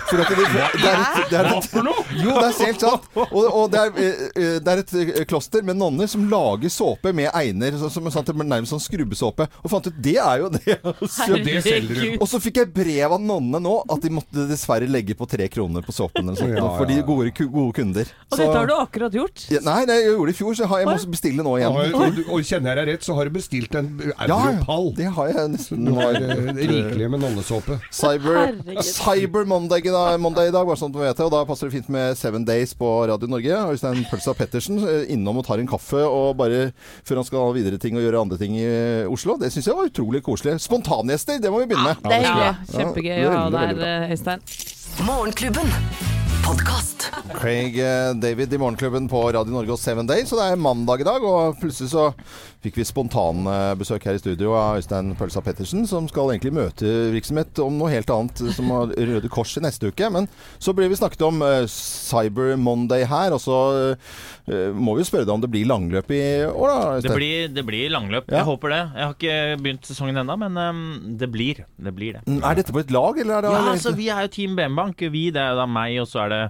For at det, det er et, det er et, Jo, det er helt sant. Og, og det, er, eh, eh, det er et eh, kloster med nonner som lager såpe med einer, så- som er til nærmest sånn skrubbesåpe. Og fant ut det er jo det. det selger. Og så fikk jeg brev av nonnene nå at de måtte dessverre legge på tre kroner på såpen eller sånt, Ja, ja, for de gode, gode kunder. Og Så- dette har du akkurat gjort. ja, Nei, nei, jeg gjorde det i fjor, så jeg, har, jeg må bestille nå igjen. Og, og, og kjenner jeg deg rett, så har du bestilt en Ja, ja, det har jeg nesten. Du har eh, rikelig med nonnesåpe. Cyber, Cyber Monday, i dag, Monday i dag, bare sånn at du vet det. Og da passer det fint med Seven Days på Radio Norge. Øystein Pølsa Pettersen eh, innom og tar en kaffe og bare før han skal ha videre ting og gjøre andre ting i eh, Oslo. Det syns jeg var utrolig koselig. Spontangjester, det må vi begynne med. Det er Ja, hyggelig. kjempegøy Ja, å ha deg her, Øystein. Morgenklubben. Podkast. Craig eh, David i Morgenklubben på Radio Norge og Seven Days. Så det er mandag i dag, og plutselig så fikk vi spontanbesøk her i studio av Øystein Pølsa Pettersen, som skal egentlig møte virksomhet om noe helt annet, som har Røde Kors i neste uke. Men så ble vi snakket om eh, Cyber Monday her, og så eh, må vi jo spørre deg om det blir langløp i år, da? Det blir, det blir langløp. Ja. Jeg håper det. Jeg har ikke begynt sesongen ennå, men um, det blir. Det blir det. Mm, Er dette på et lag, eller er det Ja, altså Vi er jo Team BM-bank. Vi, det er da meg, og så er det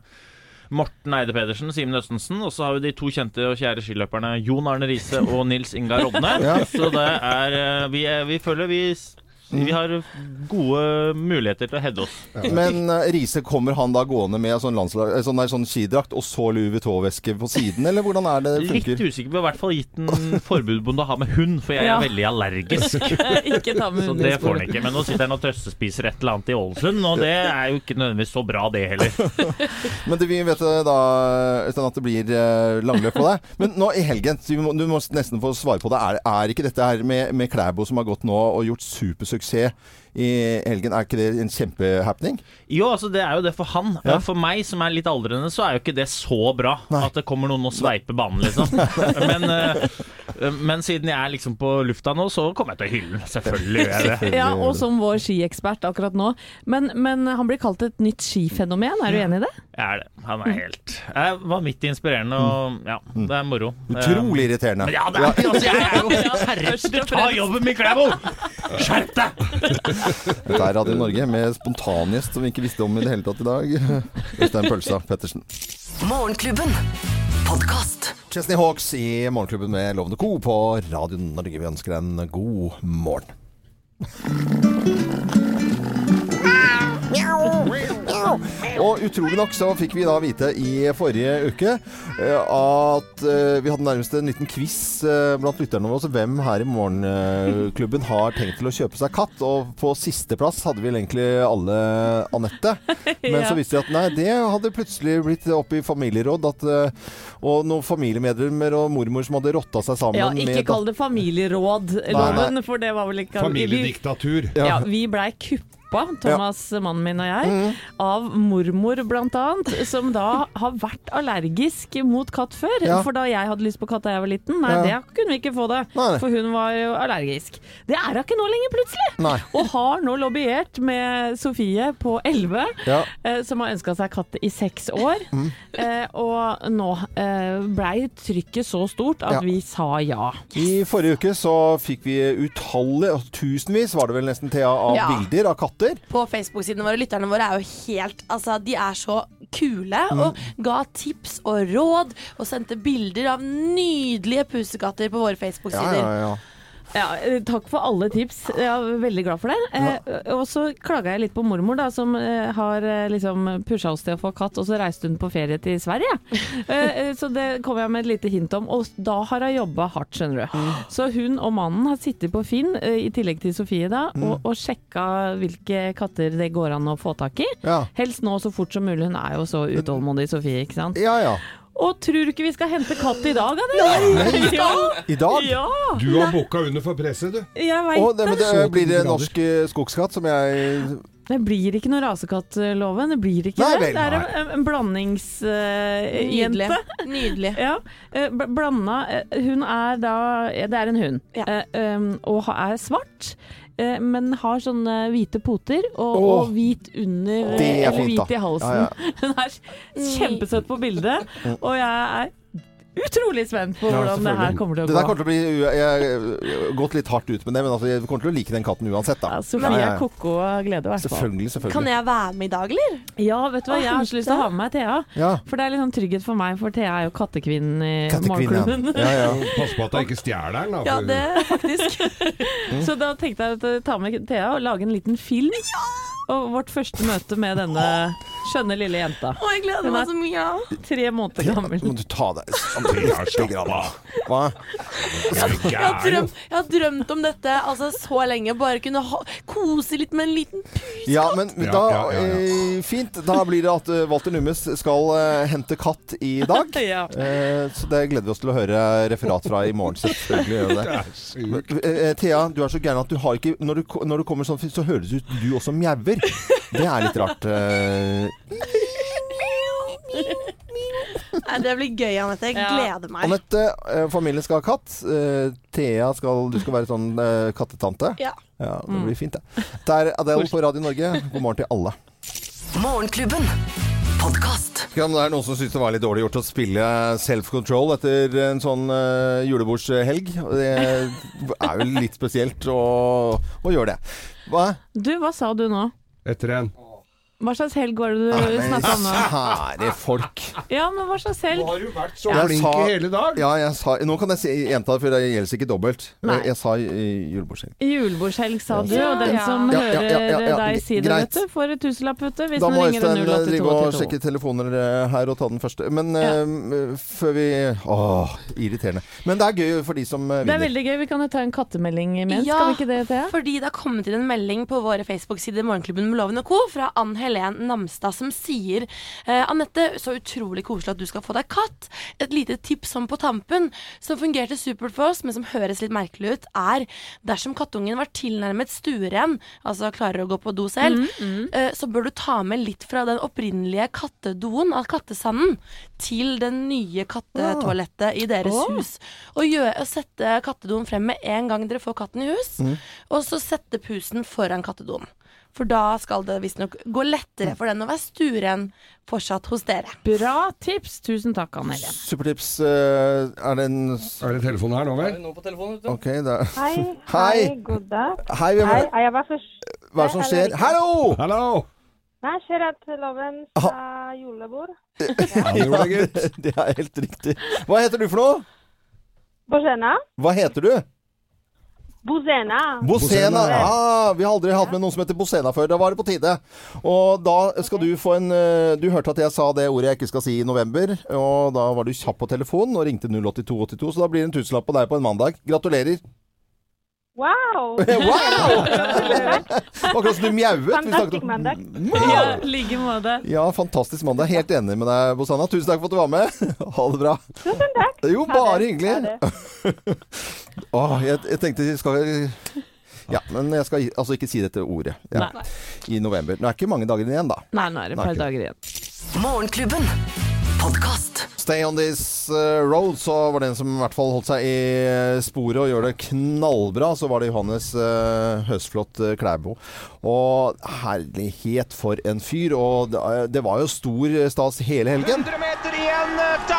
Morten Eide Pedersen, Simen Østensen, og så har vi de to kjente og kjære skiløperne Jon Arne Riise og Nils Ingar Rodne. Ja. Så det er eh, vi, er, vi føler vi Vi har gode muligheter til å heade oss. Men uh, Riise, kommer han da gående med sånn, landslag, eh, sånn, der, sånn skidrakt og så Louis Vuitton-veske på siden, eller hvordan er det det Litt usikker. usikker har i hvert fall gitt en forbud mot å ha med hund, for jeg er Ja. veldig allergisk. ikke ta med Så hunden i det får han ikke. Men nå sitter han og trøstespiser et eller annet i Ålesund, og det er jo ikke nødvendigvis så bra, det heller. Men det, vi vet eh, da Øystein, at det blir langløp på deg. Men nå i helgen, du må, du må nesten få svare på det. Er, er ikke dette her med, med Klæbo som har gått nå og gjort supersuksess Here. I helgen, er ikke det en kjempehappening? Jo, altså det er jo det for han. Ja. For meg som er litt aldrende, så er jo ikke det så bra Nei. at det kommer noen og sveiper banen, liksom. Men, eh, men siden jeg er liksom på lufta nå, så kommer jeg til å hylle den. Selvfølgelig gjør jeg det. Ja, og som vår skiekspert akkurat nå. Men, men han blir kalt et nytt skifenomen, er du enig i det? Jeg er det. Han er helt Jeg var midt inspirerende, og ja, det er moro. Utrolig irriterende. Men ja, det er altså, jeg er jo Herregud, ta jobben min, Klæbo! Skjerp deg! Dette er Radio Norge med spontangjest som vi ikke visste om i det hele tatt i dag. Øystein Pølsa Pettersen. Morgenklubben. Podcast. Chesney Hawks i Morgenklubben med Lovende Co. på Radio Norge. Vi ønsker deg en god morgen. Og utrolig nok så fikk vi da vite i forrige uke eh, at eh, vi hadde nærmest en liten quiz eh, blant lytterne våre hvem her i Morgenklubben har tenkt til å kjøpe seg katt. Og på sisteplass hadde vi egentlig alle Anette. Men så visste vi at nei, det hadde plutselig blitt opp i familieråd. At, og noen familiemedlemmer og mormor som hadde rotta seg sammen Ja, med ikke kall det familierådloven, for det var vel ikke Familiediktatur. ja, vi blei kuppa, Thomas, mannen min og jeg, av mormor annet, som da har vært allergisk mot katt før. Ja. For da jeg hadde lyst på katt da jeg var liten, nei, Ja. det kunne vi ikke få det. Nei. For hun var jo allergisk. Det er hun ikke nå lenger, plutselig! Nei. Og har nå lobbyert med Sofie på 11, Ja. eh, som har ønska seg katt i seks år. Mm. Eh, og nå eh, blei trykket så stort at Ja. vi sa ja. I forrige uke så fikk vi utallige, altså tusenvis var det vel nesten, Thea, av Ja. bilder av katter. På Facebook-sidene våre, lytterne våre er jo helt Altså, de er så kule og ga tips og råd og sendte bilder av nydelige pusekatter på våre Facebook-sider. ja, ja. Ja, eh, takk for alle tips. Jeg er veldig glad for det. Eh, og så klaga jeg litt på mormor, da, som eh, har eh, liksom pusha oss til å få katt, og så reiste hun på ferie til Sverige. eh, eh, så det kom jeg med et lite hint om, og da har hun jobba hardt, skjønner du. Så hun og mannen har sittet på Finn, i tillegg til Sofie, da, og, og sjekka hvilke katter det går an å få tak i. Ja. Helst nå så fort som mulig, hun er jo så utålmodig, Sofie, ikke sant. ja, ja. Og tror du ikke vi skal hente katt i dag, Anne? Ja! I dag? ja. Du har booka under for presset, du. Jeg veit Og det, men det blir det norsk eh, skogskatt, som jeg Det blir ikke noe rasekattloven. Det blir ikke Nei det. vel, det er nei. en, en blandingsjente. Nydelig. Nydelig. ja, Uh, blanda uh, Hun er da ja, Det er en hund. Ja. Eh, um, og er svart. Eh, Men har sånne hvite poter og, oh, og hvit under er Eller fint, hvit i halsen. Ja, Hun er kjempesøt på bildet, og jeg er utrolig spent på Ja, hvordan det her kommer til å gå. Det der kommer til å bli Jeg har gått litt hardt ut med det, men altså, jeg kommer til å like den katten uansett, da. ja, Sofia Koko av glede, i hvert fall. Selvfølgelig, selvfølgelig. Kan jeg være med i dag, eller? Ja, vet du hva, jeg har så lyst til å ha med meg Thea. Ja. For det er litt sånn trygghet for meg, for Thea er jo kattekvinnen i morgenklubben. Ja, ja. Pass på at jeg ikke stjeler den. da, Ja, det faktisk. Så da tenkte jeg å ta med Thea og lage en liten film. Og vårt første møte med denne skjønne lille jenta. Å, jeg gleder meg så mye. Tre måneder gammel. Må du ta deg sammen. Hva? Jeg har, drømt, jeg har drømt om dette altså, så lenge. Bare kunne ha, kose litt med en liten Ja, men da ja, ja, ja. eh, Fint. Da blir det at eh, Walter Nummes skal eh, hente katt i dag. Ja. Eh, så det gleder vi oss til å høre referat fra i morgen. Selvfølgelig gjør det. Det sykt. Men, eh, Thea, du er så gæren at du har ikke Når du, når du kommer sånn, så høres det ut du også mjauer. Det er litt rart. Eh. Nei, Det blir gøy, Anette. Jeg Ja. gleder meg. Anette, eh, familien skal ha katt. Eh, Thea, skal, du skal være sånn eh, kattetante. Ja. Ja, det blir fint, det. Det er Adele på Radio Norge. God morgen til alle. Morgenklubben. Podkast. Ja, men det er noen som syns det var litt dårlig gjort å spille self-control etter en sånn uh, julebordshelg. Og Det er jo litt spesielt å, å gjøre det. Hva? Du, hva sa du nå? Etter en Hva slags helg var det du men snakka om nå? Kjære folk. Ja, men hva slags helg? Har du vært så Jeg flink sa- i hele dag? Ja, jeg sa Nå kan jeg si gjenta det, for det gjelder ikke dobbelt. Nei. Jeg sa i julebordshelg. Julebordshelg, sa du, Ja. og den som Ja, ja, ja, ja, hører deg si det, vet du, får et tusenlapp, vet du, hvis Da må Øystein eh, drive og sjekke telefoner eh, her og ta den første. Men uh, før vi Åh, irriterende. Men det er gøy for de som vinner. Det er veldig gøy. Vi kan jo ta en kattemelding imens, Ja. skal vi ikke det, Thea? Fordi det har kommet inn en melding på våre Facebook-sider Morgenklubben med Loven og Co. fra Ann Helen Namstad som sier eh, Anette, så utrolig koselig at du skal få deg katt. Et lite tips som på tampen, som fungerte supert for oss, men som høres litt merkelig ut, er dersom kattungen var tilnærmet stueren, altså klarer å gå på do selv, eh, så bør du ta med litt fra den opprinnelige kattedoen av kattesanden til det nye kattetoalettet i deres oh. hus. Og, gjøre, og sette kattedoen frem med en gang dere får katten i hus. Og så sette pusen foran kattedoen. For da skal det visstnok gå lettere for den å være stueren fortsatt hos dere. Bra tips! Tusen takk, Anne Helen. Supertips. eh, er det en Er det telefon her nå, vel? Er det noen på telefonen, vet du? OK, da er Hei. Hei. God dag. Hei, hvem er det? Hva er det som skjer? Hallo! Hallo! Nei, Gerard Loven fra julebord. Ja, det. Det er helt riktig. Hva heter du for noe? Borsena. Hva heter du? Bozena. Bosena. Bosena, Ja, vi har aldri hatt med noen som heter Bosena før. Da var det på tide. Og da skal du få en eh, Du hørte at jeg sa det ordet jeg ikke skal si i november. Og da var du kjapp på telefonen og ringte 08282, så da blir det en tusenlapp på deg på en mandag. Gratulerer. Wow! wow! Akkurat som du mjauet. Fantastisk mandag. Ja, like måte. Ja, fantastisk mandag. Helt enig med deg, Bosanna. Tusen takk for at du var med. Ha det bra. Tusen takk. Jo, bare hyggelig. Åh, jeg, jeg tenkte skal Ja, men jeg skal altså ikke si dette ordet ja, Nei. i november. Nå er det ikke mange dager igjen, da. Nei, nå er det et par dager igjen. Morgenklubben. Podkast. Stay on this uh, road, så var det en som i hvert fall holdt seg i uh, sporet og gjør det knallbra. Så var det Johannes uh, Høsflot uh, Klæbo. Og herlighet for en fyr. Og det, det var jo stor stas hele helgen. 100 meter igjen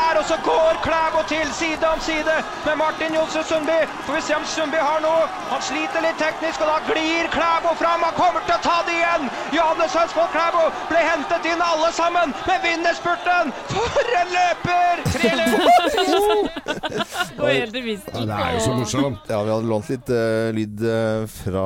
der, og så går Klæbo til side om side med Martin Johnsen Sundby. Får vi se om Sundby har noe. Han sliter litt teknisk, og da glir Klæbo fram. Han kommer til å ta det igjen. Johannes Hønsvold Klæbo ble hentet inn alle sammen, men vinner spurten. For en løper! Tre løper! Det er jo så morsomt. Ja, vi hadde lånt litt uh, lyd uh, fra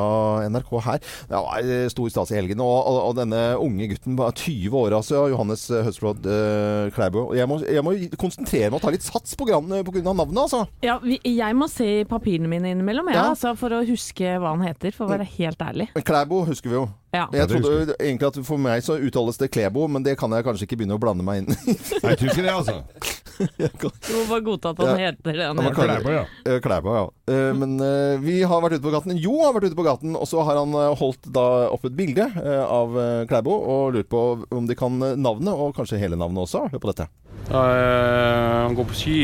NRK her. Det var uh, stor stas i helgen. Og, og, og denne unge gutten var 20 år, altså. Johannes Høsflot uh, Klæbo. Jeg må, jeg må konsentrere meg og ta litt sats av navnet, altså. Ja, vi, jeg må se i papirene mine innimellom, ja, Ja. altså, for å huske hva han heter, for å være helt ærlig. Klæbo husker vi jo. Ja. Jeg trodde egentlig at for meg så uttales det Klebo, men det kan jeg kanskje ikke begynne å blande meg inn i. Nei, jeg tror ikke det, altså. Du må bare godta at han Ja. heter det han Ja, heter. Klæbo, ja. Eh, Klæbo, ja. Eh, men eh, vi har vært ute på gaten. Jo har vært ute på gaten, og så har han eh, holdt da opp et bilde eh, av eh, Klæbo og lurt på om de kan eh, navnet, og kanskje hele navnet også. Hør på dette. Han går på ski.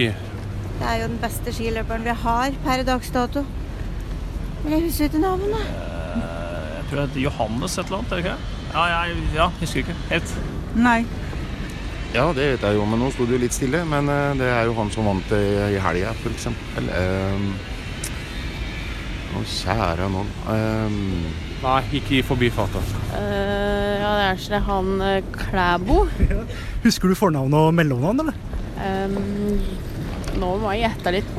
Det er jo den beste skiløperen vi har per dags dato. Men jeg husker ikke navnet. Jeg tror det heter Johannes et eller annet, er det ikke? Ja, jeg ja, husker ikke helt. Nei. Ja, det vet jeg jo, men nå sto det jo litt stille. Men eh, det er jo han som vant det i helga, f.eks. Å, kjære noen. Um, Nei, ikke i Uh, ja, det er ikke han Klæbo. Husker du fornavn og mellomnavn, eller? nå må jeg gjette litt.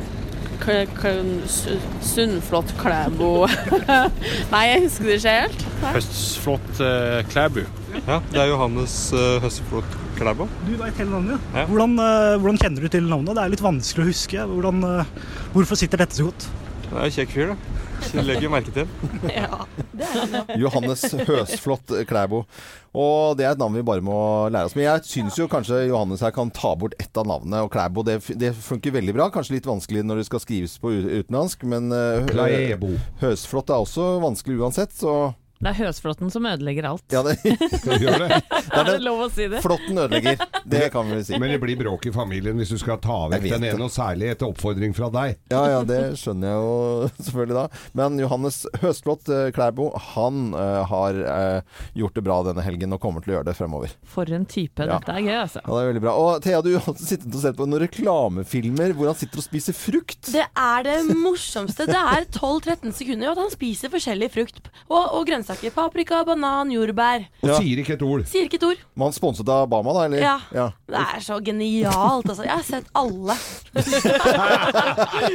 Sunnflott Klæbo. Nei, jeg husker det ikke helt. Høstflott Klæbu. ja, det er Johannes uh, Høstflot Klæbo. Du veit hele navnet, Ja. Hvordan, uh, hvordan kjenner du til navnet? Det er litt vanskelig å huske. Hvordan, eh, hvorfor sitter dette så godt? Det er jo kjekk fyr, da. Legger jo merke til. Ja, det er det. Johannes Høsflot Klæbo. Og det er et navn vi bare må lære oss. Men jeg syns jo kanskje Johannes her kan ta bort ett av navnene. Og Klæbo det, det funker veldig bra. Kanskje litt vanskelig når det skal skrives på utenlandsk, men uh, Høsflot er også vanskelig uansett, så Det er Høsflåtten som ødelegger alt. ja, det, gjør det? det Er er det lov å si det? Flåtten ødelegger. Det kan vi si. Men det blir bråk i familien hvis du skal ta vekk den det. ene, og særlig etter oppfordring fra deg. Ja, ja, det skjønner jeg jo selvfølgelig da. Men Johannes Høstblått eh, Klæbo, han uh, har uh, gjort det bra denne helgen og kommer til å gjøre det fremover. For en type. Ja. Dette er gøy, altså. Ja, det er veldig bra. Og Thea, du har sittet og sett på noen reklamefilmer hvor han sitter og spiser frukt. Det er det morsomste. Det er 12-13 sekunder, og at han spiser forskjellig frukt og, og grønnsaker. Paprika, banan, jordbær. Og Ja. sier ikke et ord. Sier ikke et ord. Man sponset av Bama, da? Eller? Ja. Det er så genialt, altså. Jeg har sett alle.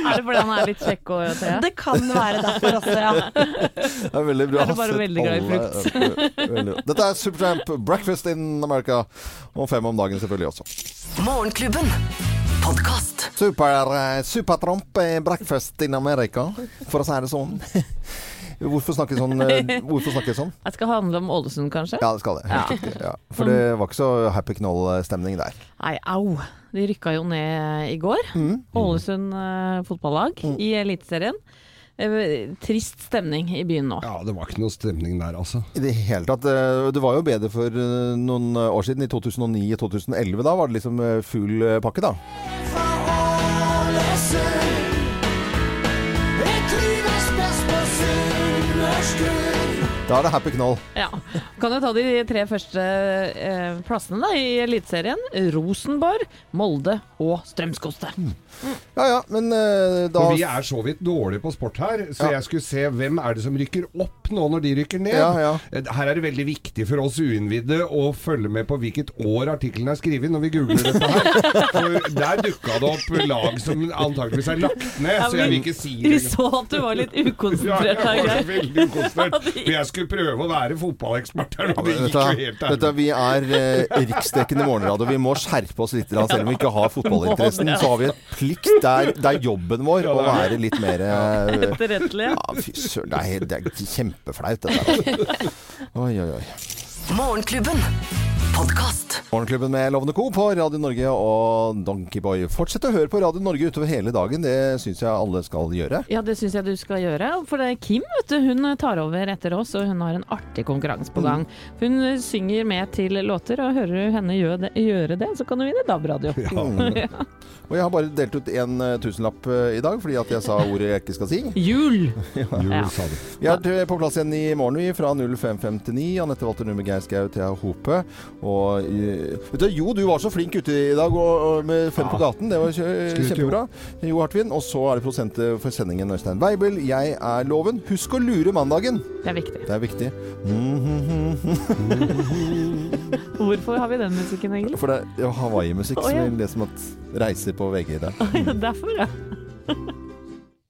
Er det fordi han er litt kjekk og Thea? Det kan være derfor også, ja. Det er veldig bra. Er det bare Sett veldig glad i frukt? Dette er Supertramp Breakfast in America. Og fem om dagen selvfølgelig også. Morgenklubben. Super, eh, Supertramp Breakfast in America, for å si det sånn. Hvorfor snakke sånn? eh, Hvorfor snakke sånn? Det skal handle om Ålesund, kanskje? Ja, det skal det. Helt Ja. riktig. Ja. For det var ikke så happy knoll-stemning der. Nei, au. De rykka jo ned i går. Mm. Ålesund fotballag fotballag i Eliteserien. Eh, Trist stemning i byen nå. Ja, det var ikke noe stemning der, altså. I det hele tatt. eh, Det var jo bedre for eh, noen år siden, i 2009-2011. Da var det liksom eh, full eh, pakke, da. strength. Da er det happy knoll. Ja. Kan jo ta de tre første eh, plassene da, i Eliteserien. Rosenborg, Molde og Strømsgodset. Ja ja, men eh, da Og vi er så vidt dårlige på sport her, så Ja. jeg skulle se hvem er det som rykker opp nå når de rykker ned. Ja, ja. Eh, Her er det veldig viktig for oss uinnvidde å følge med på hvilket år artikkelen er skrevet når vi googler dette her. For der dukka det opp lag som antakeligvis er lagt ned, Ja, så jeg vil ikke si Vi det. så at du var litt Ja, ukonsentrert. jeg var Geir. veldig ukonsentrert. For jeg skulle prøve å være fotballekspert her, og det gikk jo helt ærlig. vi er eh, riksdekkende morgenradio. Vi må skjerpe oss litt. Selv om vi ikke har fotballinteressen, så har vi et plikt. Det er, det er jobben vår å være litt mer eh, Etterrettelig. Ja, fy søren. Det er, det er kjempeflaut, dette her. altså. Oi, oi, oi. Morgenklubben. Morgenklubben med Lovende Co. på Radio Norge og Donkeyboy. Fortsett å høre på Radio Norge utover hele dagen. Det syns jeg alle skal gjøre. Ja, det syns jeg du skal gjøre. For det er Kim vet du, hun tar over etter oss, og hun har en artig konkurranse på gang. Hun synger med til låter, og hører du henne gjøre det, gjøre det så kan du vinne DAB-radio. Ja. Og jeg har bare delt ut en eh, tusenlapp eh, i dag fordi at jeg sa ordet jeg ikke skal si. Jul! Jul, sa du. Vi er på plass igjen i morgen vi, fra 0559. Anette Walter Numme, Geir Skau, Thea Hope. Og vet du, Jo, du var så flink ute i dag og, og med Fem på gaten. Det var kjø- kjempebra. Jo Hartvin. Og så er det prosent for sendingen Øystein Weibel. Jeg er Loven. Husk å lure mandagen. Det er viktig. Det er viktig. Hvorfor har vi den musikken, egentlig? For det er Hawaii-musikk som ja. vi leser om at reiser på VG i dag. Derfor, ja.